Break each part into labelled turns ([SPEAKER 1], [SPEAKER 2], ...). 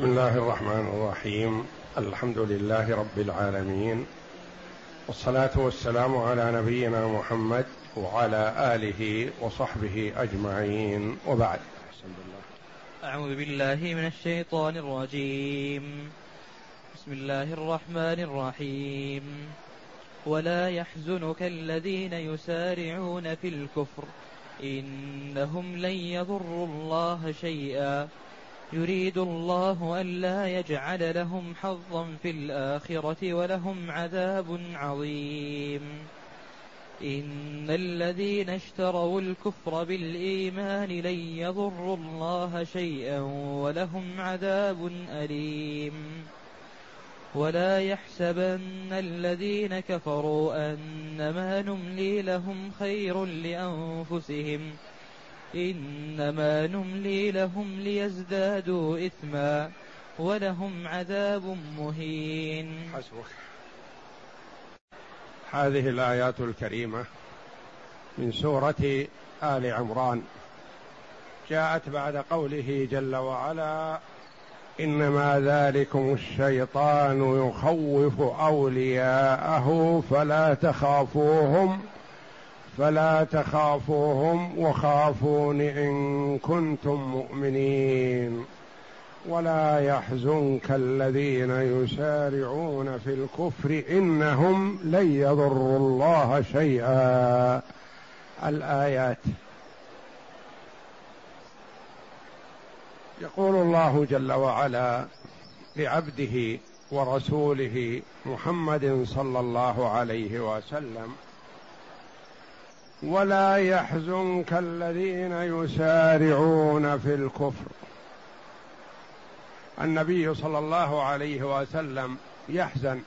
[SPEAKER 1] بسم الله الرحمن الرحيم. الحمد لله رب العالمين. والصلاة والسلام على نبينا محمد وعلى آله وصحبه أجمعين. وبعد.
[SPEAKER 2] أعوذ بالله من الشيطان الرجيم. بسم الله الرحمن الرحيم. ولا يحزنك الذين يسارعون في الكفر. إنهم لن يضروا الله شيئا. يريد الله ألا يجعل لهم حظا في الآخرة ولهم عذاب عظيم. إن الذين اشتروا الكفر بالإيمان لن يضروا الله شيئا ولهم عذاب أليم. ولا يحسبن الذين كفروا أنما نملي لهم خير لأنفسهم ۖ إنما نملي لهم ليزدادوا إثما ولهم عذاب مهين. حسبك.
[SPEAKER 1] هذه الآيات الكريمة من سورة آل عمران. جاءت بعد قوله جل وعلا إنما ذلكم الشيطان يخوف أولياءه فلا تخافوهم فلا تخافوهم وخافون إن كنتم مؤمنين. ولا يحزنك الذين يسارعون في الكفر إنهم لن يضروا الله شيئا. الآيات. يقول الله جل وعلا لعبده ورسوله محمد صلى الله عليه وسلم ولا يحزنك الذين يسارعون في الكفر. النبي صلى الله عليه وسلم يحزن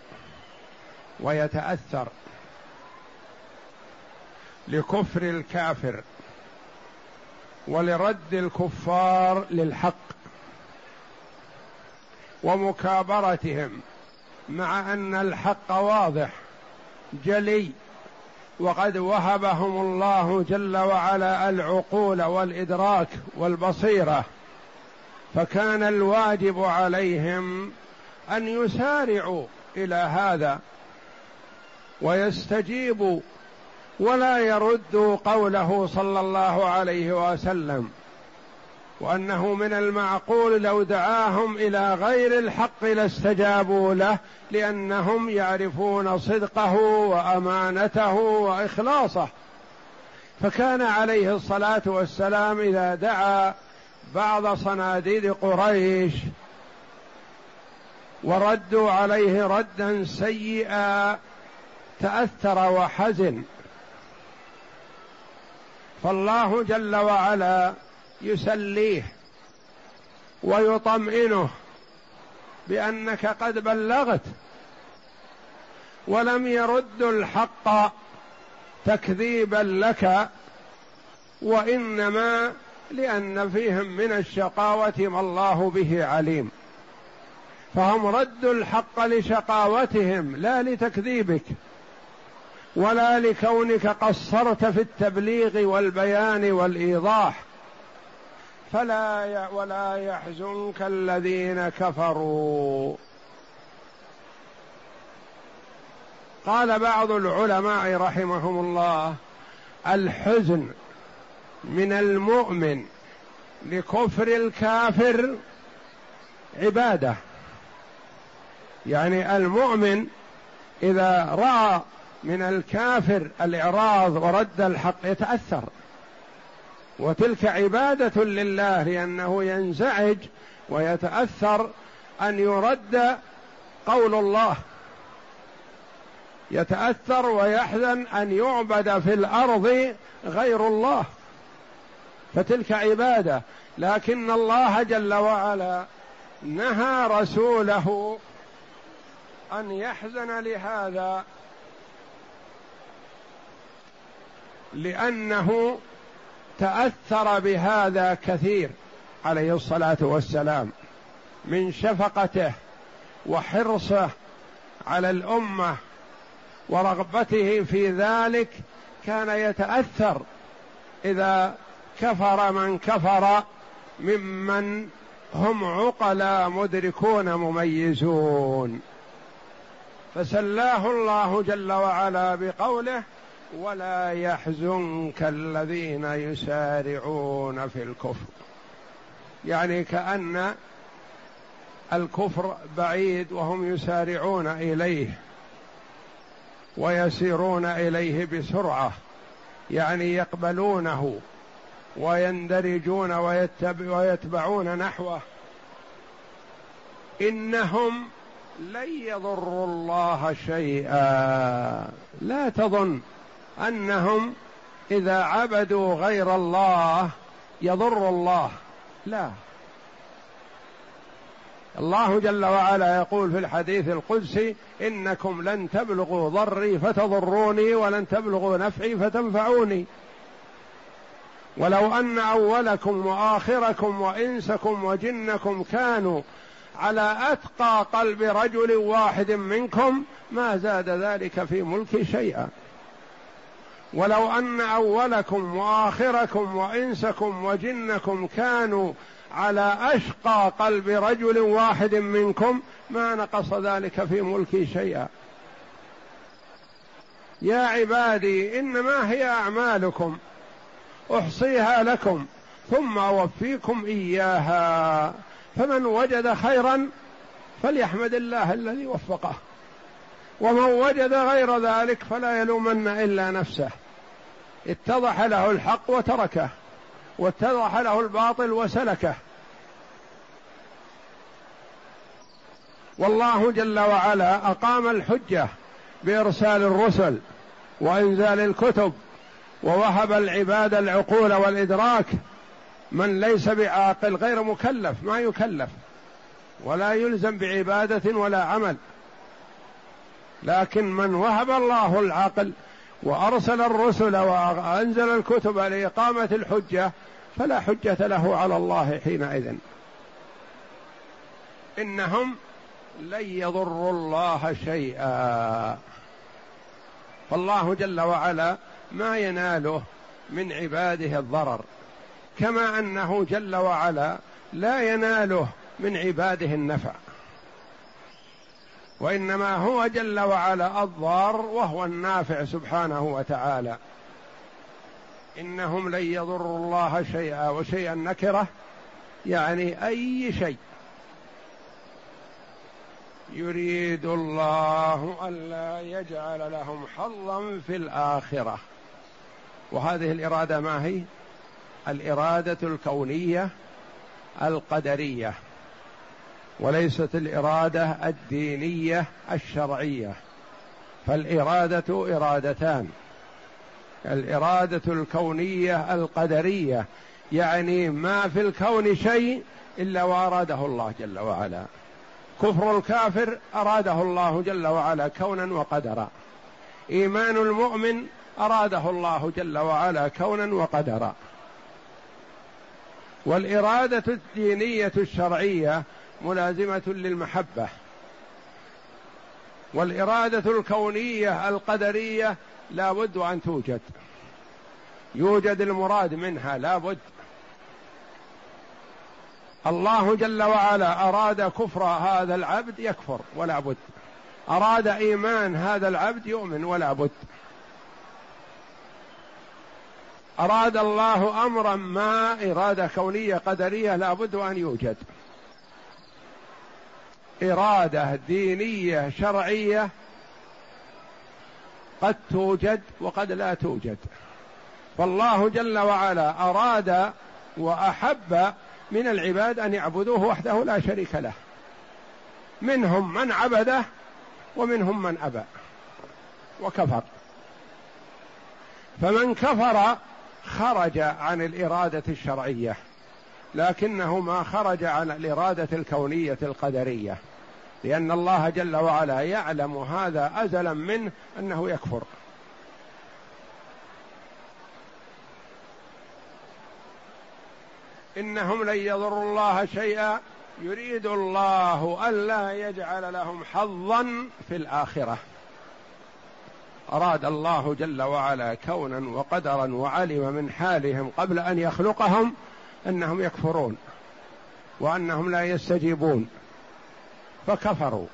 [SPEAKER 1] ويتأثر لكفر الكافر ولرد الكفار للحق ومكابرتهم مع أن الحق واضح جلي وقد وهبهم الله جل وعلا العقول والإدراك والبصيرة. فكان الواجب عليهم أن يسارعوا إلى هذا ويستجيبوا ولا يردوا قوله صلى الله عليه وسلم. وأنه من المعقول لو دعاهم إلى غير الحق لاستجابوا له لأنهم يعرفون صدقه وأمانته وإخلاصه. فكان عليه الصلاة والسلام إذا دعا بعض صناديد قريش وردوا عليه ردا سيئا تأثر وحزن. فالله جل وعلا يسليه ويطمئنه بأنك قد بلغت ولم يرد الحق تكذيبا لك وإنما لأن فيهم من الشقاوة ما الله به عليم. فهم ردوا الحق لشقاوتهم لا لتكذيبك ولا لكونك قصرت في التبليغ والبيان والإيضاح. فلا ولا يحزنك الذين كفروا. قال بعض العلماء رحمهم الله الحزن من المؤمن لكفر الكافر عبادة. يعني المؤمن إذا رأى من الكافر الإعراض ورد الحق يتأثر. وتلك عبادة لله لأنه ينزعج ويتأثر أن يرد قول الله. يتأثر ويحزن أن يعبد في الأرض غير الله. فتلك عبادة لكن الله جل وعلا نهى رسوله أن يحزن لهذا لأنه تأثر بهذا كثير عليه الصلاة والسلام من شفقته وحرصه على الأمة ورغبته في ذلك كان يتأثر إذا كفر من كفر ممن هم عقلاء مدركون مميزون. فسلاه الله جل وعلا بقوله ولا يحزنك الذين يسارعون في الكفر. يعني كأن الكفر بعيد وهم يسارعون إليه ويسيرون إليه بسرعة يعني يقبلونه ويندرجون ويتبعون نحوه. إنهم لن يضروا الله شيئا. لا تظن. أنهم إذا عبدوا غير الله يضر الله. لا. الله جل وعلا يقول في الحديث القدسي إنكم لن تبلغوا ضري فتضروني ولن تبلغوا نفعي فتنفعوني. ولو أن أولكم وآخركم وإنسكم وجنكم كانوا على أتقى قلب رجل واحد منكم ما زاد ذلك في ملكي شيئا. ولو أن أولكم وآخركم وإنسكم وجنكم كانوا على أشقى قلب رجل واحد منكم ما نقص ذلك في ملكي شيئا. يا عبادي إنما هي أعمالكم أحصيها لكم ثم أوفيكم إياها. فمن وجد خيرا فليحمد الله الذي وفقه ومن وجد غير ذلك فلا يلومن إلا نفسه. اتضح له الحق وتركه واتضح له الباطل وسلكه. والله جل وعلا أقام الحجة بإرسال الرسل وإنزال الكتب ووهب العباد العقول والإدراك. من ليس بعاقل غير مكلف ما يكلف ولا يلزم بعبادة ولا عمل. لكن من وهب الله العقل وأرسل الرسل وأنزل الكتب لإقامة الحجة فلا حجة له على الله حينئذ. إنهم لن يضروا الله شيئا. فالله جل وعلا ما يناله من عباده الضرر كما أنه جل وعلا لا يناله من عباده النفع. وإنما هو جل وعلا الضار وهو النافع سبحانه وتعالى. إنهم لن يضروا الله شيئا وشيئا نكرة. يعني أي شيء يريد الله ألا يجعل لهم حظا في الآخرة. وهذه الإرادة ما هي؟ الإرادة الكونية القدرية. وليست الإرادة الدينية الشرعية فالإرادة إرادتان. الإرادة الكونية القدرية يعني ما في الكون شيء إلا وأراده الله جل وعلا. كفر الكافر أراده الله جل وعلا كونا وقدرا. إيمان المؤمن أراده الله جل وعلا كونا وقدرا. والإرادة الدينية الشرعية ملازمة للمحبة. والإرادة الكونية القدرية لا بد أن توجد. يوجد المراد منها لا بد. الله جل وعلا أراد كفر هذا العبد يكفر ولا بد. أراد إيمان هذا العبد يؤمن ولا بد. أراد الله أمرا ما إرادة كونية قدرية لا بد أن يوجد. إرادة دينية شرعية قد توجد وقد لا توجد. فالله جل وعلا أراد وأحب من العباد أن يعبدوه وحده لا شريك له. منهم من عبده ومنهم من أبى وكفر. فمن كفر خرج عن الإرادة الشرعية. لكنه ما خرج عن الإرادة الكونية القدرية لأن الله جل وعلا يعلم هذا أزلا منه أنه يكفر. إنهم لن يضروا الله شيئا يريد الله ألا يجعل لهم حظا في الآخرة. أراد الله جل وعلا كونا وقدرا وعلم من حالهم قبل أن يخلقهم أنهم يكفرون وأنهم لا يستجيبون فكفروا.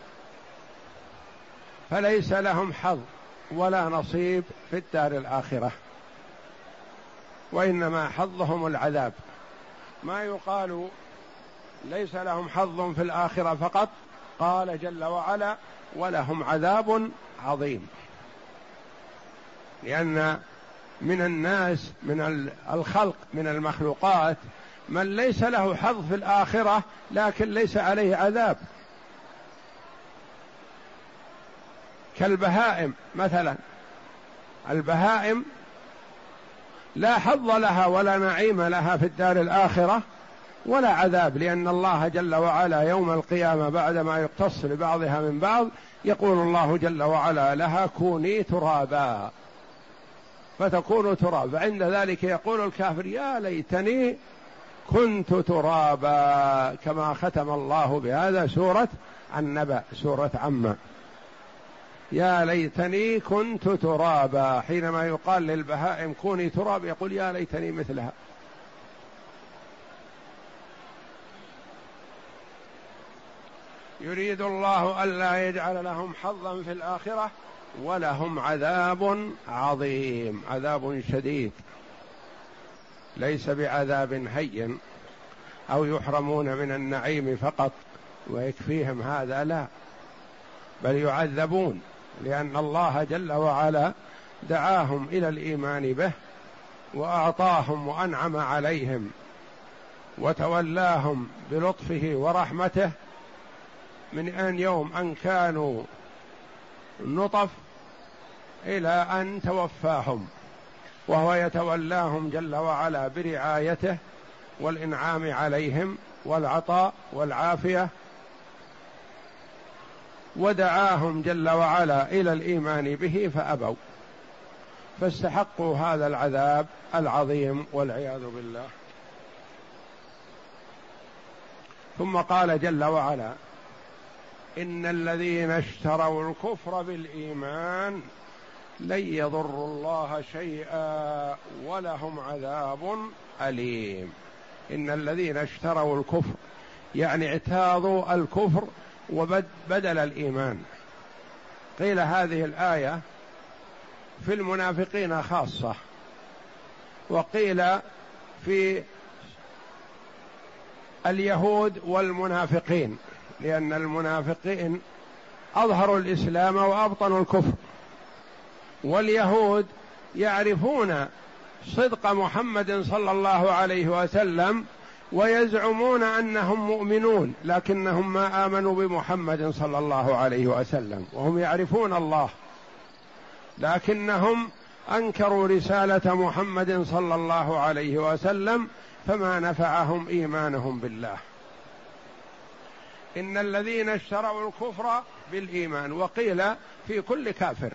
[SPEAKER 1] فليس لهم حظ ولا نصيب في الدار الآخرة وإنما حظهم العذاب. ما يقال ليس لهم حظ في الآخرة فقط قال جل وعلا ولهم عذاب عظيم لأن من الناس من الخلق من المخلوقات من ليس له حظ في الآخرة لكن ليس عليه عذاب. كالبهائم مثلا. البهائم لا حظ لها ولا نعيم لها في الدار الآخرة ولا عذاب لأن الله جل وعلا يوم القيامة بعدما يقتص لبعضها من بعض يقول الله جل وعلا لها كوني ترابا. فتكون ترابا. عند ذلك يقول الكافر يا ليتني كنت ترابا كما ختم الله بهذا سورة النبأ سورة عمّ يا ليتني كنت ترابا. حينما يقال للبهائم كوني تراب يقول يا ليتني مثلها. يريد الله ألا يجعل لهم حظا في الآخرة ولهم عذاب عظيم عذاب شديد. ليس بعذاب هين أو يحرمون من النعيم فقط ويكفيهم هذا لا بل يعذبون لأن الله جل وعلا دعاهم إلى الإيمان به وأعطاهم وأنعم عليهم وتولاهم بلطفه ورحمته من أن يوم أن كانوا نطف إلى أن توفاهم. وهو يتولاهم جل وعلا برعايته والإنعام عليهم والعطاء والعافية ودعاهم جل وعلا إلى الإيمان به فأبوا. فاستحقوا هذا العذاب العظيم والعياذ بالله. ثم قال جل وعلا إن الذين اشتروا الكفر بالإيمان لن يضروا الله شيئا ولهم عذاب أليم. إن الذين اشتروا الكفر يعني اعتاضوا الكفر وبدل الإيمان. قيل هذه الآية في المنافقين خاصة. وقيل في اليهود والمنافقين لأن المنافقين أظهروا الإسلام وأبطنوا الكفر. واليهود يعرفون صدق محمد صلى الله عليه وسلم ويزعمون أنهم مؤمنون لكنهم ما آمنوا بمحمد صلى الله عليه وسلم وهم يعرفون الله. لكنهم أنكروا رسالة محمد صلى الله عليه وسلم فما نفعهم إيمانهم بالله. إن الذين اشتروا الكفر بالإيمان وقيل في كل كافر.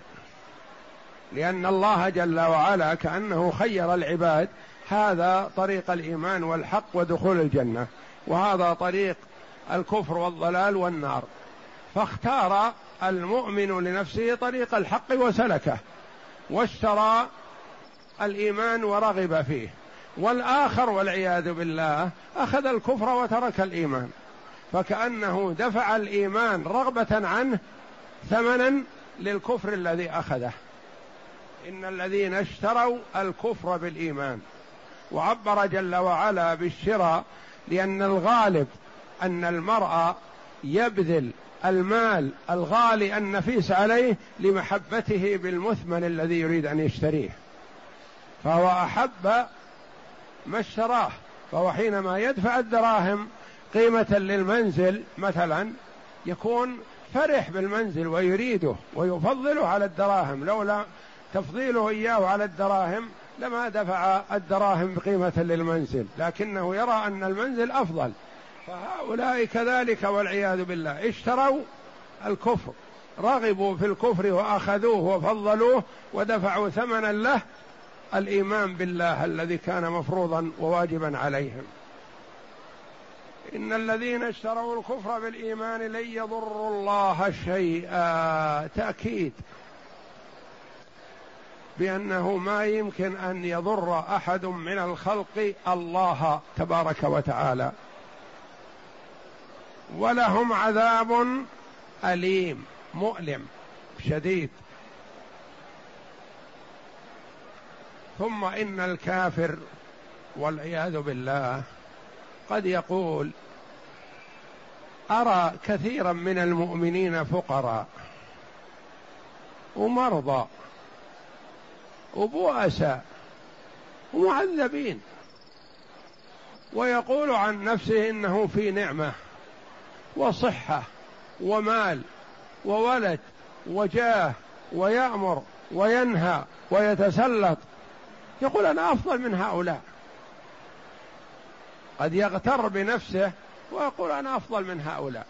[SPEAKER 1] لأن الله جل وعلا كأنه خير العباد. هذا طريق الإيمان والحق ودخول الجنة. وهذا طريق الكفر والضلال والنار. فاختار المؤمن لنفسه طريق الحق وسلكه. واشترى الإيمان ورغب فيه. والآخر والعياذ بالله أخذ الكفر وترك الإيمان. فكأنه دفع الإيمان رغبة عنه ثمنا للكفر الذي أخذه. إن الذين اشتروا الكفر بالإيمان وعبر جل وعلا بالشراء لأن الغالب أن المرأة يبذل المال الغالي النفيس عليه لمحبته بالمثمن الذي يريد أن يشتريه. فهو أحب ما اشتراه فهو حينما يدفع الدراهم قيمة للمنزل مثلا يكون فرح بالمنزل ويريده ويفضله على الدراهم لولا تفضيله إياه على الدراهم لما دفع الدراهم بقيمة للمنزل لكنه يرى أن المنزل أفضل. فهؤلاء كذلك والعياذ بالله اشتروا الكفر رغبوا في الكفر وأخذوه وفضلوه ودفعوا ثمنا له الإيمان بالله الذي كان مفروضا وواجبا عليهم. إن الذين اشتروا الكفر بالإيمان لن يضروا الله شيئا. تأكيد. بأنه ما يمكن أن يضر أحد من الخلق الله تبارك وتعالى. ولهم عذاب أليم مؤلم شديد. ثم إن الكافر والعياذ بالله قد يقول أرى كثيرا من المؤمنين فقراء ومرضى. وبؤساء ومعذبين. ويقول عن نفسه إنه في نعمة وصحة ومال وولد وجاه ويأمر وينهى ويتسلط. يقول أنا أفضل من هؤلاء. قد يغتر بنفسه ويقول أنا أفضل من هؤلاء.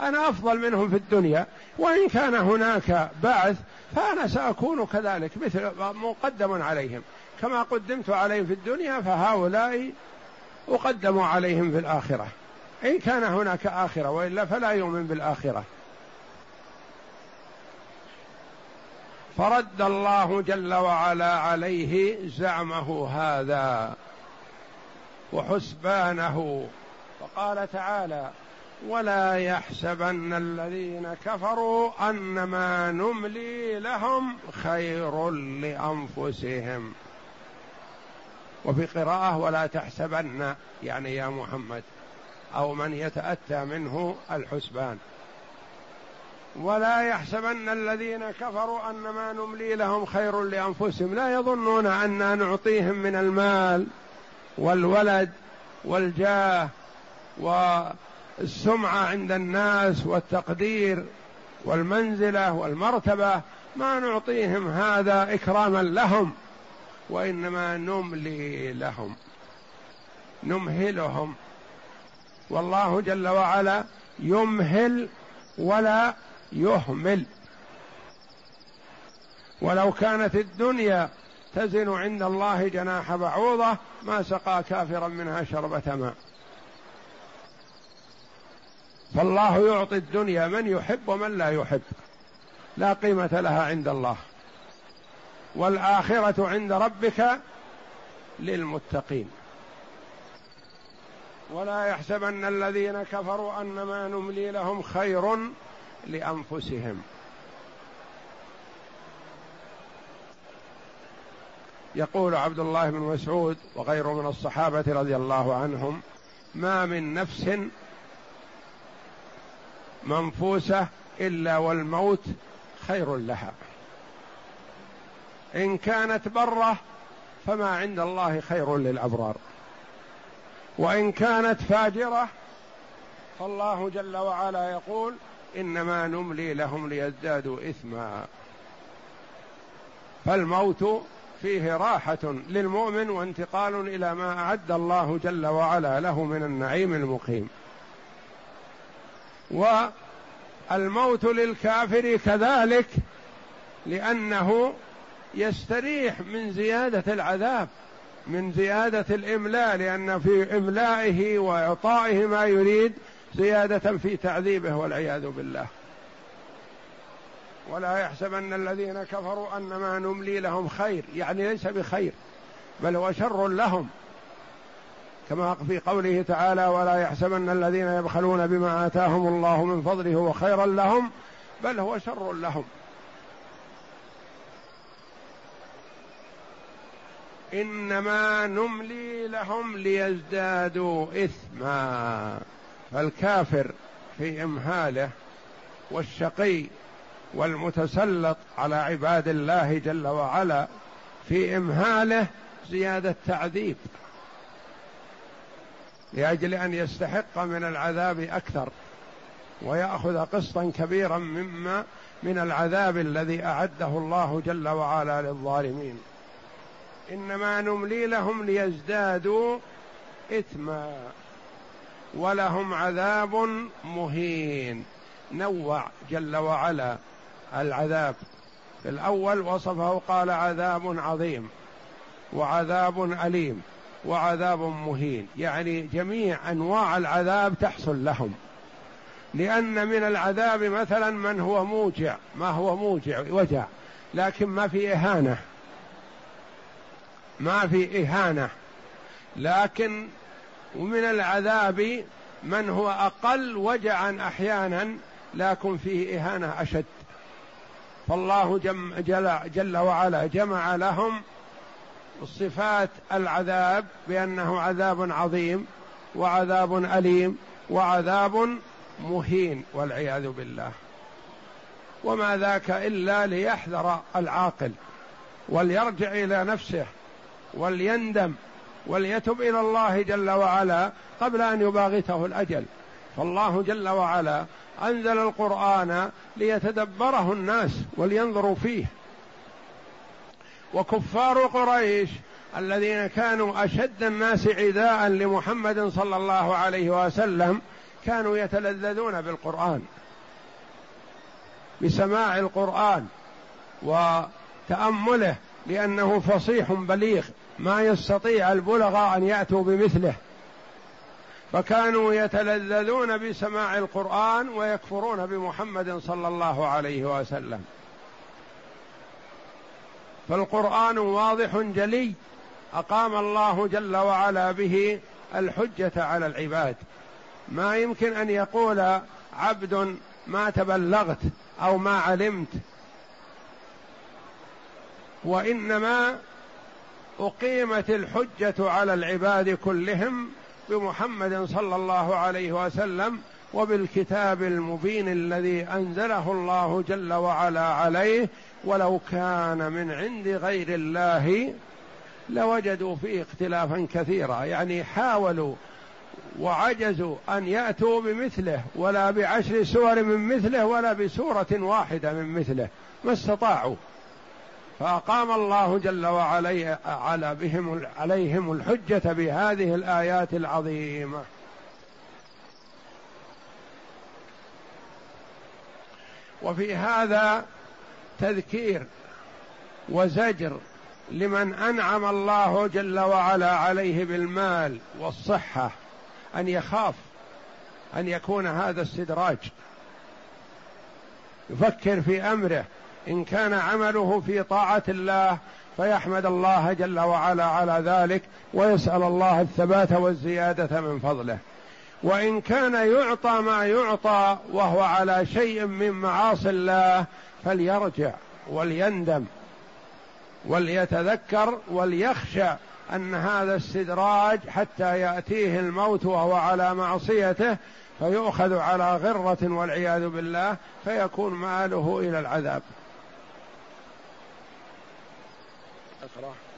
[SPEAKER 1] أنا أفضل منهم في الدنيا وإن كان هناك بعث فأنا سأكون كذلك مثل مقدم عليهم. كما قدمت عليهم في الدنيا فهؤلاء أقدم عليهم في الآخرة. إن كان هناك آخرة وإلا فلا يؤمن بالآخرة. فرد الله جل وعلا عليه زعمه هذا وحسبانه. وقال تعالى ولا يحسبن الذين كفروا انما نملي لهم خير لأنفسهم. وفي قراءة ولا تحسبن يعني يا محمد أو من يتأتى منه الحسبان. ولا يحسبن الذين كفروا أنما نملي لهم خير لأنفسهم. لا يظنون أننا نعطيهم من المال والولد والجاه والسمعة عند الناس والتقدير والمنزلة والمرتبة ما نعطيهم هذا إكراما لهم وإنما نملي لهم نمهلهم. والله جل وعلا يمهل ولا يهمل. ولو كانت الدنيا تزن عند الله جناح بعوضة ما سقى كافرا منها شربة ماء. فالله يعطي الدنيا من يحب ومن لا يحب. لا قيمة لها عند الله. والآخرة عند ربك للمتقين. ولا يحسبن الذين كفروا أنما نملي لهم خير لأنفسهم. يقول عبد الله بن مسعود وغيره من الصحابة رضي الله عنهم ما من نفس منفوسة إلا والموت خير لها. إن كانت برة فما عند الله خير للأبرار. وإن كانت فاجرة فالله جل وعلا يقول إنما نملي لهم ليزدادوا إثما. فالموت فيه راحة للمؤمن وانتقال إلى ما أعد الله جل وعلا له من النعيم المقيم. والموت للكافر كذلك لأنه يستريح من زيادة العذاب من زيادة الإملاء لأن في إملائه وإعطائه ما يريد زيادة في تعذيبه والعياذ بالله. ولا يحسبن الذين كفروا أنما نملي لهم خير يعني ليس بخير بل هو شر لهم. كما في قوله تعالى ولا يحسبن الذين يبخلون بما آتاهم الله من فضله وخيرا لهم بل هو شر لهم. إنما نملي لهم ليزدادوا إثما. فالكافر في إمهاله والشقي والمتسلط على عباد الله جل وعلا في إمهاله زيادة تعذيب. لأجل أن يستحق من العذاب أكثر ويأخذ قسطا كبيرا مما من العذاب الذي أعده الله جل وعلا للظالمين. إنما نملي لهم ليزدادوا اثما ولهم عذاب مهين. نوع جل وعلا العذاب. في الأول وصفه قال عذاب عظيم وعذاب أليم. وعذاب مهين. يعني جميع أنواع العذاب تحصل لهم. لأن من العذاب مثلا من هو موجع. ما هو موجع؟ وجع. لكن ما في إهانة. ما في إهانة. لكن ومن العذاب من هو أقل وجعا أحيانا لكن فيه إهانة أشد. فالله جل, جل وعلا جمع لهم صفات العذاب بأنه عذاب عظيم وعذاب أليم وعذاب مهين والعياذ بالله. وما ذاك إلا ليحذر العاقل وليرجع إلى نفسه وليندم وليتب إلى الله جل وعلا قبل أن يباغته الأجل. فالله جل وعلا أنزل القرآن ليتدبره الناس ولينظروا فيه. وكفار قريش الذين كانوا أشد الناس عداء لمحمد صلى الله عليه وسلم كانوا يتلذذون بالقرآن بسماع القرآن وتأمله لأنه فصيح بليغ ما يستطيع البلغاء أن يأتوا بمثله. فكانوا يتلذذون بسماع القرآن ويكفرون بمحمد صلى الله عليه وسلم. فالقرآن واضح جلي أقام الله جل وعلا به الحجة على العباد. ما يمكن أن يقول عبد ما تبلغت أو ما علمت. وإنما أقيمت الحجة على العباد كلهم بمحمد صلى الله عليه وسلم وبالكتاب المبين الذي أنزله الله جل وعلا عليه ولو كان من عند غير الله لوجدوا فيه اختلافا كثيرا. يعني حاولوا وعجزوا أن يأتوا بمثله ولا بعشر سور من مثله ولا بسورة واحدة من مثله ما استطاعوا. فأقام الله جل وعلا على بهم عليهم الحجة بهذه الآيات العظيمة. وفي هذا تذكير وزجر لمن أنعم الله جل وعلا عليه بالمال والصحة أن يخاف أن يكون هذا استدراج. يفكر في أمره إن كان عمله في طاعة الله فيحمد الله جل وعلا على ذلك ويسأل الله الثبات والزيادة من فضله. وإن كان يعطى ما يعطى وهو على شيء من معاصي الله فليرجع وليندم وليتذكر وليخشى أن هذا استدراج حتى يأتيه الموت وهو على معصيته فيؤخذ على غرة والعياذ بالله فيكون ماله إلى العذاب. أقرأ.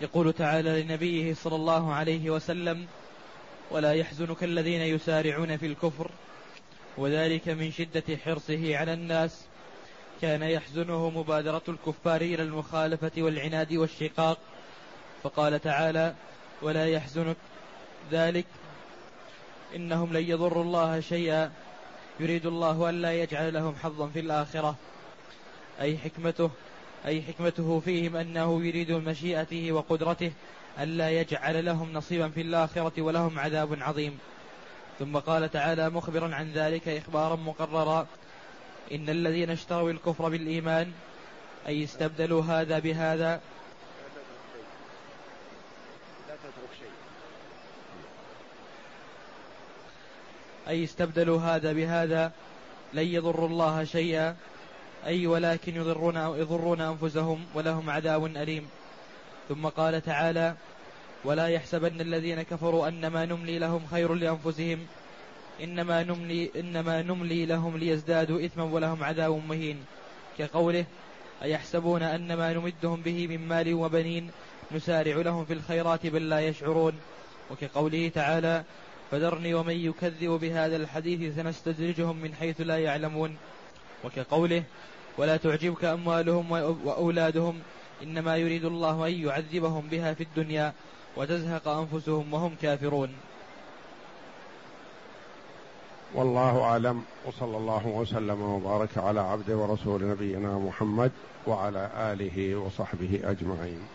[SPEAKER 2] يقول تعالى لنبيه صلى الله عليه وسلم ولا يحزنك الذين يسارعون في الكفر وذلك من شدة حرصه على الناس. كان يحزنه مبادرة الكفار إلى المخالفة والعناد والشقاق. فقال تعالى ولا يحزنك ذلك إنهم لن يضروا الله شيئا يريد الله ألا يجعل لهم حظا في الآخرة. أي حكمته أي حكمته فيهم أنه يريد مشيئته وقدرته ألا يجعل لهم نصيبا في الآخرة ولهم عذاب عظيم. ثم قال تعالى مخبرا عن ذلك إخبارا مقررا. إن الذين اشتروا الكفر بالإيمان أي استبدلوا هذا بهذا. أي استبدلوا هذا بهذا لن يضروا الله شيئا. أي ولكن يضرون يضرون أنفسهم ولهم عذاب أليم. ثم قال تعالى ولا يحسبن الذين كفروا أنما نملي لهم خير لأنفسهم إنما نملي إنما نملي لهم ليزدادوا إثما ولهم عذاب مهين. كقوله أيحسبون أن ما نمدهم به من مال وبنين نسارع لهم في الخيرات بل لا يشعرون. وكقوله تعالى فذرني ومن يكذب بهذا الحديث سنستدرجهم من حيث لا يعلمون. وكقوله ولا تعجبك أموالهم وأولادهم إنما يريد الله أن يعذبهم بها في الدنيا وتزهق أنفسهم وهم كافرون.
[SPEAKER 1] والله أعلم وصلى الله وسلم وبارك على عبده ورسول نبينا محمد وعلى آله وصحبه أجمعين.